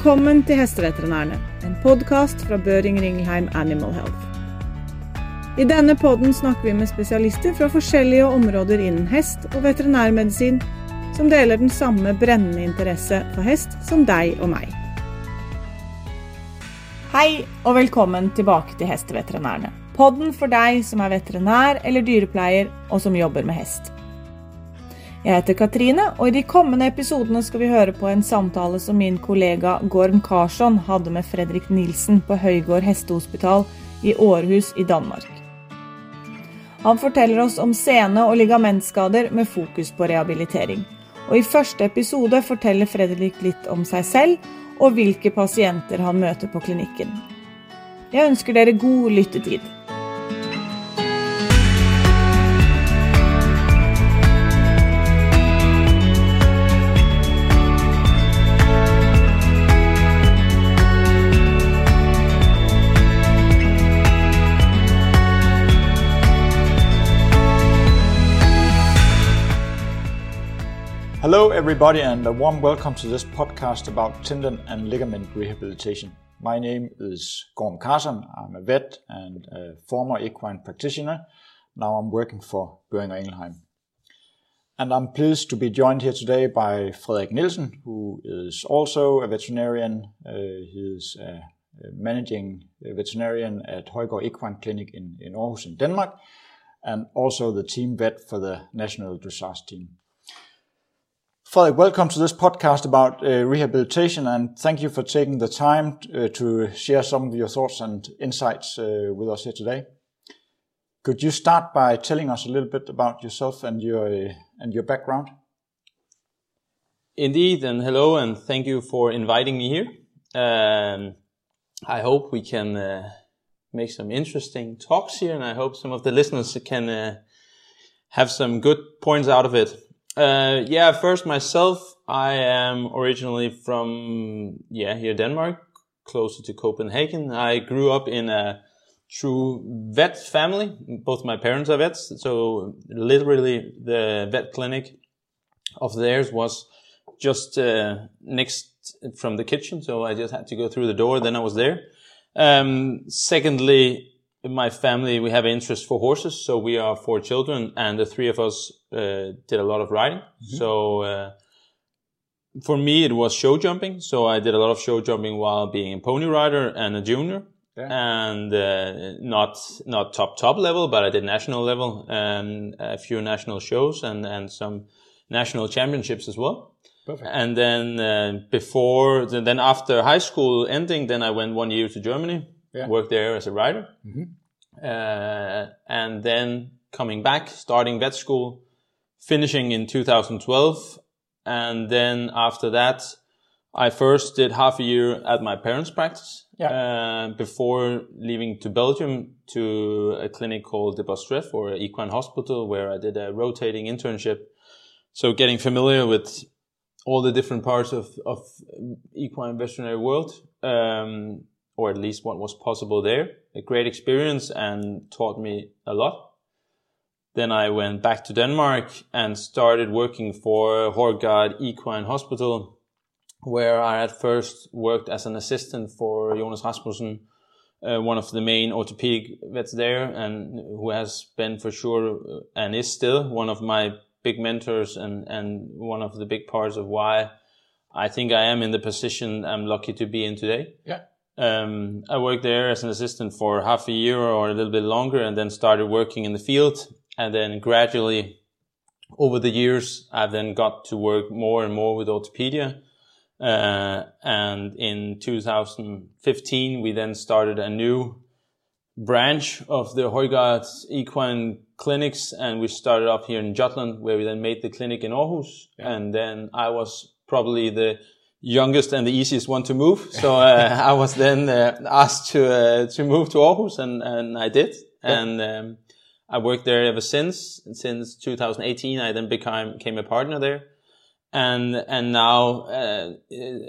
Velkommen til Hesteveterinærene, en podkast fra Børing Ringelheim Animal Health. I denne podden snakker vi med spesialister fra forskjellige områder innen hest og veterinærmedisin, som deler den samme brennende interesse for hest som deg og meg. Hei og velkommen tilbake til Hesteveterinærene. Podden for deg som er veterinær eller dyrepleier og som jobber med hest. Jeg heter Katrine, og i de kommende episodene skal vi høre på en samtale som min kollega Gorm Karsson hadde med Fredrik Nilsen på Høygård hestehospital i Århus i Danmark. Han forteller oss om sene- og ligamentskader med fokus på rehabilitering. Og i første episode forteller Fredrik litt om seg selv og hvilke pasienter han møter på klinikken. Jeg ønsker dere god lyttetid. Hello, everybody, and a warm welcome to this podcast about tendon and ligament rehabilitation. My name is Gorm Carson. I'm a vet and a former equine practitioner. Now I'm working for Boehringer Ingelheim. And I'm pleased to be joined here today by Frederik Nielsen, who is also a veterinarian. Uh, he is a managing veterinarian at Højgaard Equine Clinic in, in Aarhus in Denmark, and also the team vet for the national dressage team. Frederik, welcome to this podcast about uh, rehabilitation, and thank you for taking the time uh, to share some of your thoughts and insights uh, with us here today. Could you start by telling us a little bit about yourself and your uh, and your background? Indeed, and hello, and thank you for inviting me here. Um, I hope we can uh, make some interesting talks here, and I hope some of the listeners can uh, have some good points out of it. Uh, yeah, first myself, I am originally from, yeah, here Denmark, closer to Copenhagen. I grew up in a true vet family. Both my parents are vets. So literally the vet clinic of theirs was just uh, next from the kitchen. So I just had to go through the door. Then I was there. Um, secondly, in my family, we have interest for horses. So we are four children and the three of us uh, did a lot of riding. Mm-hmm. So, uh, for me, it was show jumping. So I did a lot of show jumping while being a pony rider and a junior. Yeah. And uh, not not top top level, but I did national level and a few national shows and and some national championships as well. Perfect. And then uh, before, then after high school ending, then I went one year to Germany, yeah. worked there as a rider, mm-hmm. uh, and then coming back, starting vet school, finishing in 2012. And then after that, I first did half a year at my parents' practice yeah. uh, before leaving to Belgium to a clinic called De Bosdreef or Equine Hospital where I did a rotating internship. So getting familiar with all the different parts of, of equine veterinary world, um, or at least what was possible there. A great experience and taught me a lot. Then I went back to Denmark and started working for Højgaard Equine Hospital, where I at first worked as an assistant for Jonas Rasmussen, uh, one of the main orthopedic vets there, and who has been for sure uh, and is still one of my big mentors and, and one of the big parts of why I think I am in the position I'm lucky to be in today. Yeah. Um, I worked there as an assistant for half a year or a little bit longer and then started working in the field and then gradually over the years, I've then got to work more and more with orthopedia. Uh, and in 2015, we then started a new branch of the Højgaard Equine Clinics, and we started up here in Jutland, where we then made the clinic in Aarhus. Yeah. And then I was probably the youngest and the easiest one to move, so uh, I was then uh, asked to uh, to move to Aarhus, and and I did. Yeah. And um, I worked there ever since. Since 2018, I then became became a partner there, and and now uh,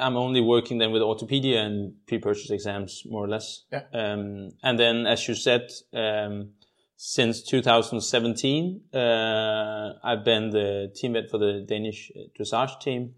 I'm only working then with orthopedia and pre-purchase exams more or less. Yeah. Um, and then, as you said, um, since 2017, uh, I've been the team vet for the Danish dressage team.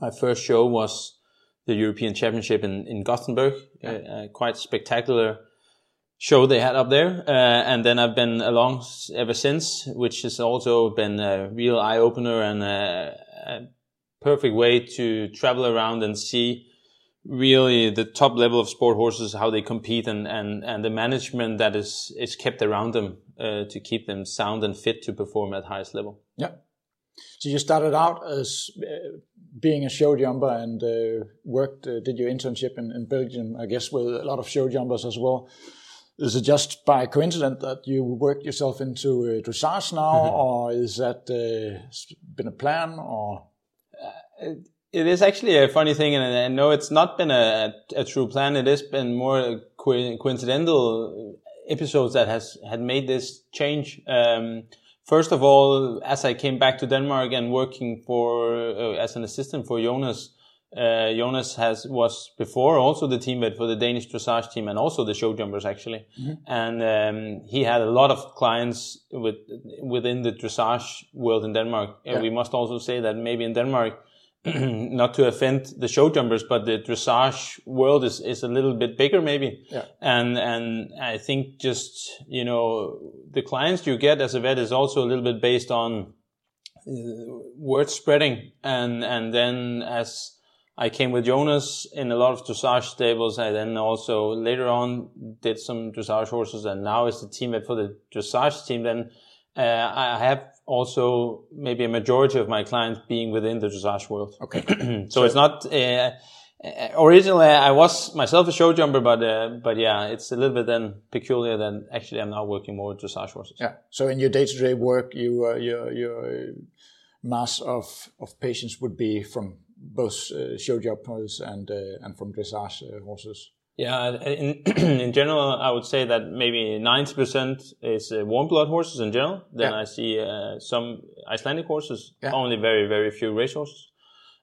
My first show was the European Championship in in Gothenburg, yeah. quite spectacular show they had up there. Uh, and then I've been along ever since, which has also been a real eye opener and a, a, perfect way to travel around and see really the top level of sport horses, how they compete and, and, and the management that is, is kept around them, uh, to keep them sound and fit to perform at highest level. Yeah. So you started out as uh, being a show jumper and uh, worked, uh, did your internship in, in Belgium, I guess, with a lot of show jumpers as well. Is it just by coincidence that you worked yourself into uh, dressage now, mm-hmm. or is that uh, been a plan? Or uh, it is actually a funny thing, and I know it's not been a, a true plan. It has been more co- coincidental episodes that has had made this change. Um, first of all, as I came back to Denmark and working for uh, as an assistant for Jonas uh, Jonas has was before also the team vet for the Danish dressage team and also the show jumpers actually, mm-hmm. and um, he had a lot of clients with within the dressage world in Denmark. Yeah. And we must also say that maybe in Denmark, not to offend the show jumpers, but the dressage world is, is a little bit bigger maybe. Yeah. And and I think just you know the clients you get as a vet is also a little bit based on uh, word spreading and and then as I came with Jonas in a lot of dressage stables. I then also later on did some dressage horses, and now as the team for the dressage team. Then uh, I have also maybe a majority of my clients being within the dressage world. Okay, so, so, it's not. Uh, uh, originally, I was myself a show jumper, but uh, but yeah, it's a little bit then peculiar that actually I'm now working more with dressage horses. Yeah. So in your day to day work, you uh, your your mass of of patients would be from both uh, show jumpers and uh, and from dressage uh, horses. Yeah, in, in general, I would say that maybe 90% is uh, warm blood horses in general. Then yeah. I see uh, some Icelandic horses, yeah. only very, very few race horses.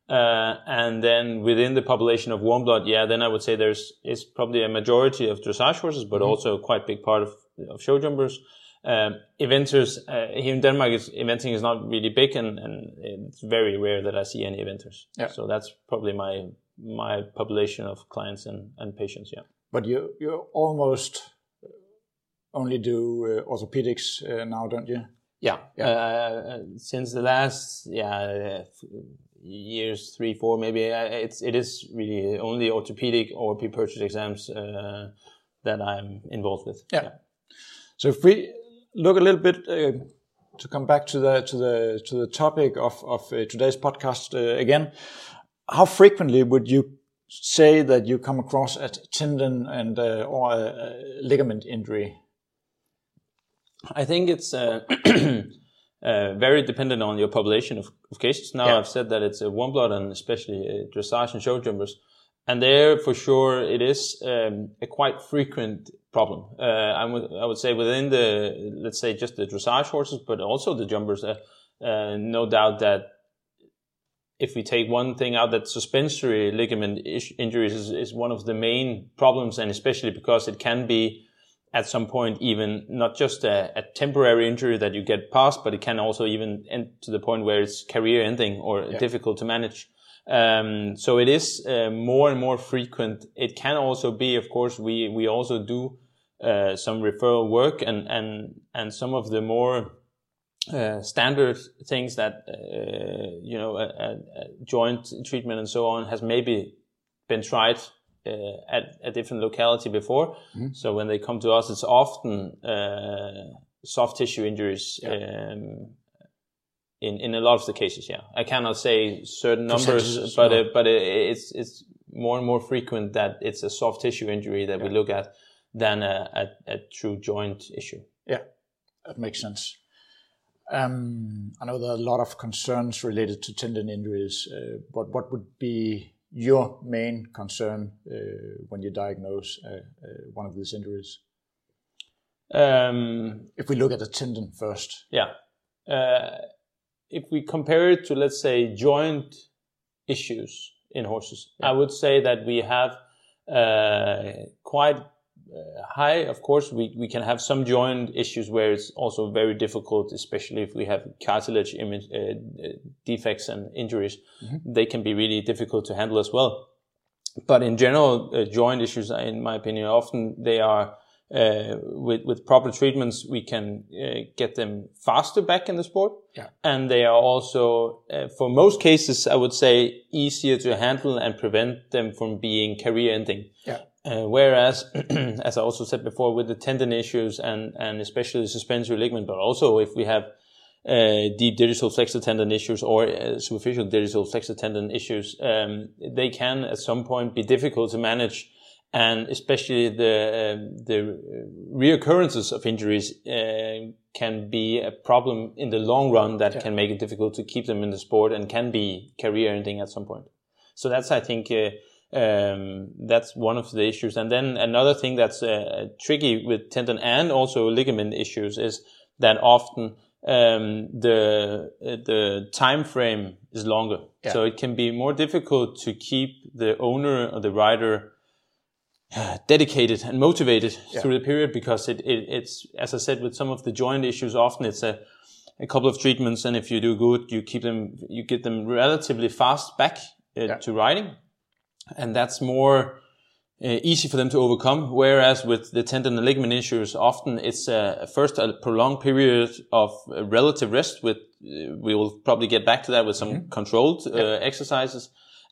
Uh, and then within the population of warm blood, yeah, then I would say there's is probably a majority of dressage horses, but mm-hmm. also quite big part of, of show jumpers. Um, eventers uh, here in Denmark, is, eventing is not really big, and, and it's very rare that I see any eventers. Yeah. So that's probably my my population of clients and, and patients. Yeah. But you you almost only do uh, orthopedics uh, now, don't you? Yeah. yeah. Uh, since the last yeah years, three, four, maybe uh, it's it is really only orthopedic or pre-purchase exams uh, that I'm involved with. Yeah. yeah. So if we look a little bit uh, to come back to the to the to the topic of of uh, today's podcast uh, again. How frequently would you say that you come across a tendon and uh, or a, a, ligament injury? I think it's uh, uh, very dependent on your population of, of cases. Now yeah. I've said that it's a warm blood and especially dressage and show jumpers. And there, for sure, it is um, a quite frequent problem. Uh, I would I would say within the let's say just the dressage horses, but also the jumpers. Uh, uh, no doubt that if we take one thing out, that suspensory ligament injuries is, is one of the main problems, and especially because it can be at some point even not just a, a, temporary injury that you get past, but it can also even end to the point where it's career ending or yeah. difficult to manage. Um, so it is uh, more and more frequent. It can also be, of course, we we also do uh, some referral work and and and some of the more uh, standard things that uh, you know a, a, joint treatment and so on has maybe been tried uh, at a different locality before. Mm-hmm. So when they come to us, it's often uh, soft tissue injuries. Yeah. Um, in in a lot of the cases. Yeah, I cannot say certain numbers, but it, but it, it's it's more and more frequent that it's a soft tissue injury that yeah. we look at than a, a, a, true joint issue. Yeah, that makes sense. Um, I know there are a lot of concerns related to tendon injuries, uh, but what would be your main concern uh, when you diagnose uh, uh one of these injuries? Um, if we look at the tendon first. Yeah uh, if we compare it to, let's say, joint issues in horses, yeah. I would say that we have uh, quite uh, high. Of course, we, we can have some joint issues where it's also very difficult, especially if we have cartilage image, uh, defects and injuries. Mm-hmm. They can be really difficult to handle as well. but in general, uh, joint issues, in my opinion, often they are uh, with with proper treatments, we can uh, get them faster back in the sport. Yeah. And they are also, uh, for most cases, I would say, easier to handle and prevent them from being career-ending. Yeah. Uh, whereas, as I also said before, with the tendon issues and and especially the suspensory ligament, but also if we have uh, deep digital flexor tendon issues or uh, superficial digital flexor tendon issues, um, they can at some point be difficult to manage and especially the um, the reoccurrences of injuries uh, can be a problem in the long run that yeah. can make it difficult to keep them in the sport and can be career ending at some point. So that's I think uh, um, that's one of the issues. And then another thing that's uh, tricky with tendon and also ligament issues is that often um, the the time frame is longer, yeah. so it can be more difficult to keep the owner or the rider dedicated and motivated yeah. through the period because it, it, it's as I said with some of the joint issues often it's a a couple of treatments and if you do good you keep them you get them relatively fast back uh, yeah. to riding and that's more uh, easy for them to overcome whereas with the tendon and ligament issues often it's a, first a prolonged period of relative rest with uh, we will probably get back to that with some mm-hmm. controlled uh, exercises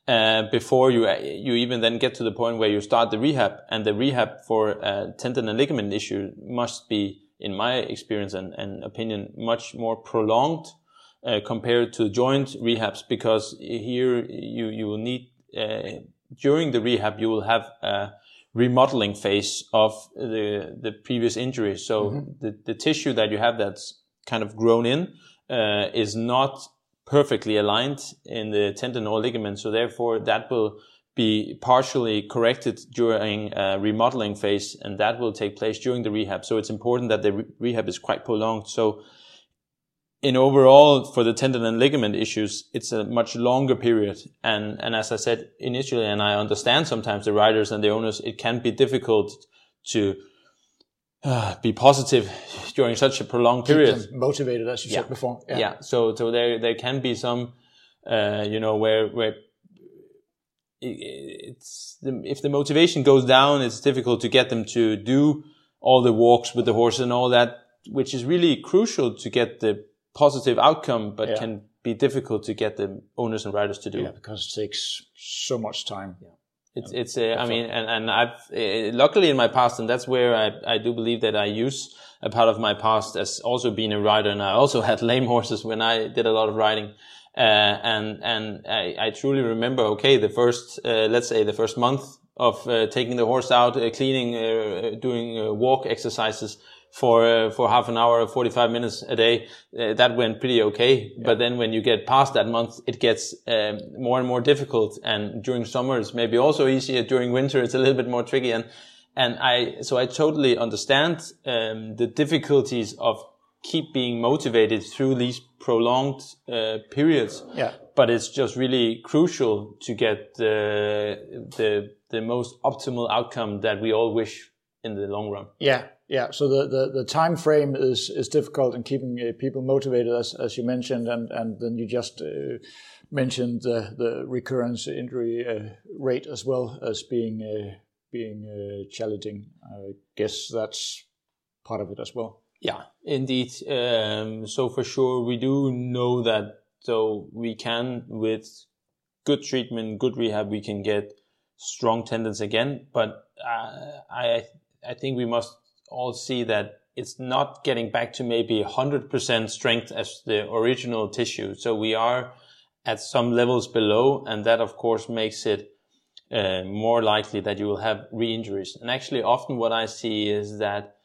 uh, before you you even then get to the point where you start the rehab. And the rehab for uh, tendon and ligament issue must be, in my experience and, and opinion, much more prolonged uh, compared to joint rehabs because here you you will need uh, during the rehab you will have a remodeling phase of the the previous injury. So mm-hmm. the the tissue that you have that's kind of grown in uh, is not perfectly aligned in the tendon or ligament. So therefore that will be partially corrected during a remodeling phase and that will take place during the rehab. So it's important that the re- rehab is quite prolonged. So in overall for the tendon and ligament issues, it's a much longer period. And, and as I said initially, and I understand sometimes the riders and the owners, it can be difficult to uh, be positive during such a prolonged period. motivated, as you yeah. said before. Yeah. yeah. So, so there, there can be some, uh, you know, where, where it's, the, if the motivation goes down, it's difficult to get them to do all the walks with the horse and all that, which is really crucial to get the positive outcome, but yeah. can be difficult to get the owners and riders to do. Yeah, because it takes so much time. Yeah. It's, it's, uh, I mean, and, and I've, uh, luckily in my past, and that's where I, I do believe that I use a part of my past as also being a rider. And I also had lame horses when I did a lot of riding. Uh, and, and I, I truly remember, okay, the first, uh, let's say the first month of uh, taking the horse out, uh, cleaning, doing walk exercises for uh, for half an hour, or 45 minutes a day. Uh, that went pretty okay. Yeah. But then when you get past that month, it gets um, more and more difficult. And during summer, it's maybe also easier. During winter, it's a little bit more tricky. And and I so I totally understand um, the difficulties of keep being motivated through these prolonged uh, periods. Yeah. But it's just really crucial to get the the the most optimal outcome that we all wish in the long run. Yeah, yeah. So the, the, the time frame is is difficult in keeping uh, people motivated, as as you mentioned, and and then you just uh, mentioned the the recurrence injury uh, rate as well as being uh, being uh, challenging. I guess that's part of it as well. Yeah, indeed. Um, so for sure, we do know that. So we can with good treatment, good rehab, we can get strong tendons again. But uh, I I think we must all see that it's not getting back to maybe 100% strength as the original tissue. So we are at some levels below, and that of course makes it uh, more likely that you will have re-injuries. And actually, often what I see is that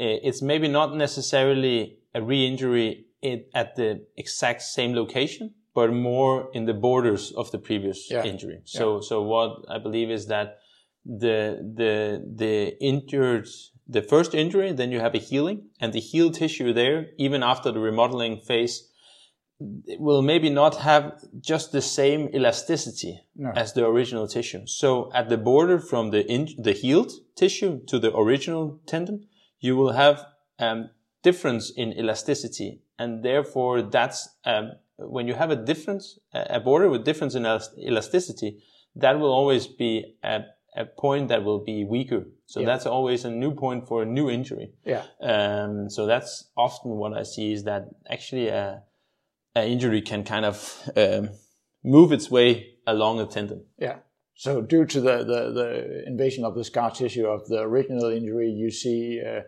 uh, it's maybe not necessarily a re-injury at the exact same location, but more in the borders of the previous yeah. injury. So, yeah. so what I believe is that the the the injured the first injury, then you have a healing, and the healed tissue there, even after the remodeling phase, will maybe not have just the same elasticity no. as the original tissue. So at the border from the in, the healed tissue to the original tendon, you will have um, difference in elasticity, and therefore that's um, when you have a difference, a border with difference in elasticity, that will always be at a point that will be weaker. So Yeah. that's always a new point for a new injury. Yeah. Um, so that's often what I see is that actually a, a injury can kind of um, move its way along a tendon. Yeah. So due to the, the, the invasion of the scar tissue of the original injury, you see uh,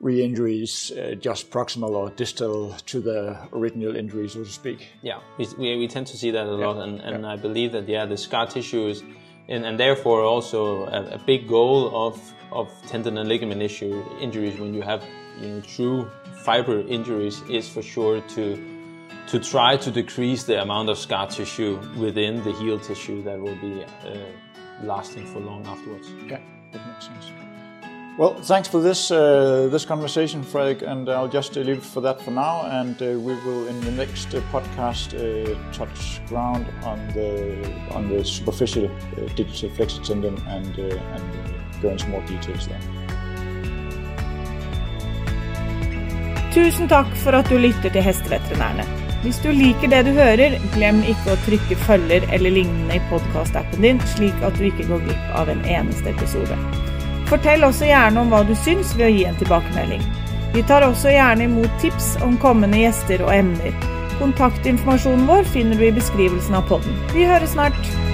re-injuries uh, just proximal or distal to the original injury, so to speak. Yeah, we, we, we tend to see that a lot, and, and I believe that yeah, the scar tissue is, and, and therefore also a, a big goal of of tendon and ligament issue injuries when you have you know true fiber injuries is for sure to to try to decrease the amount of scar tissue within the heal tissue that will be uh, lasting for long afterwards. Yeah, that makes sense. Well, thanks for this uh, this conversation, Frederik, and I'll just uh, leave it for that for now. And uh, we will, in the next uh, podcast, uh, touch ground on the on the superficial uh, digital flexor tendon and and go into more details there. Tusen takk for at du lytter til Hesteveterinærene. Hvis du liker det du hører, glem ikke å trykke følger eller lignende i podkastappen din, slik at du ikke går glipp av en eneste episode. Fortell også gjerne om hva du syns ved å gi en tilbakemelding. Vi tar også gjerne imot tips om kommende gjester og emner. Kontaktinformasjonen vår finner du i beskrivelsen av podden. Vi høres snart!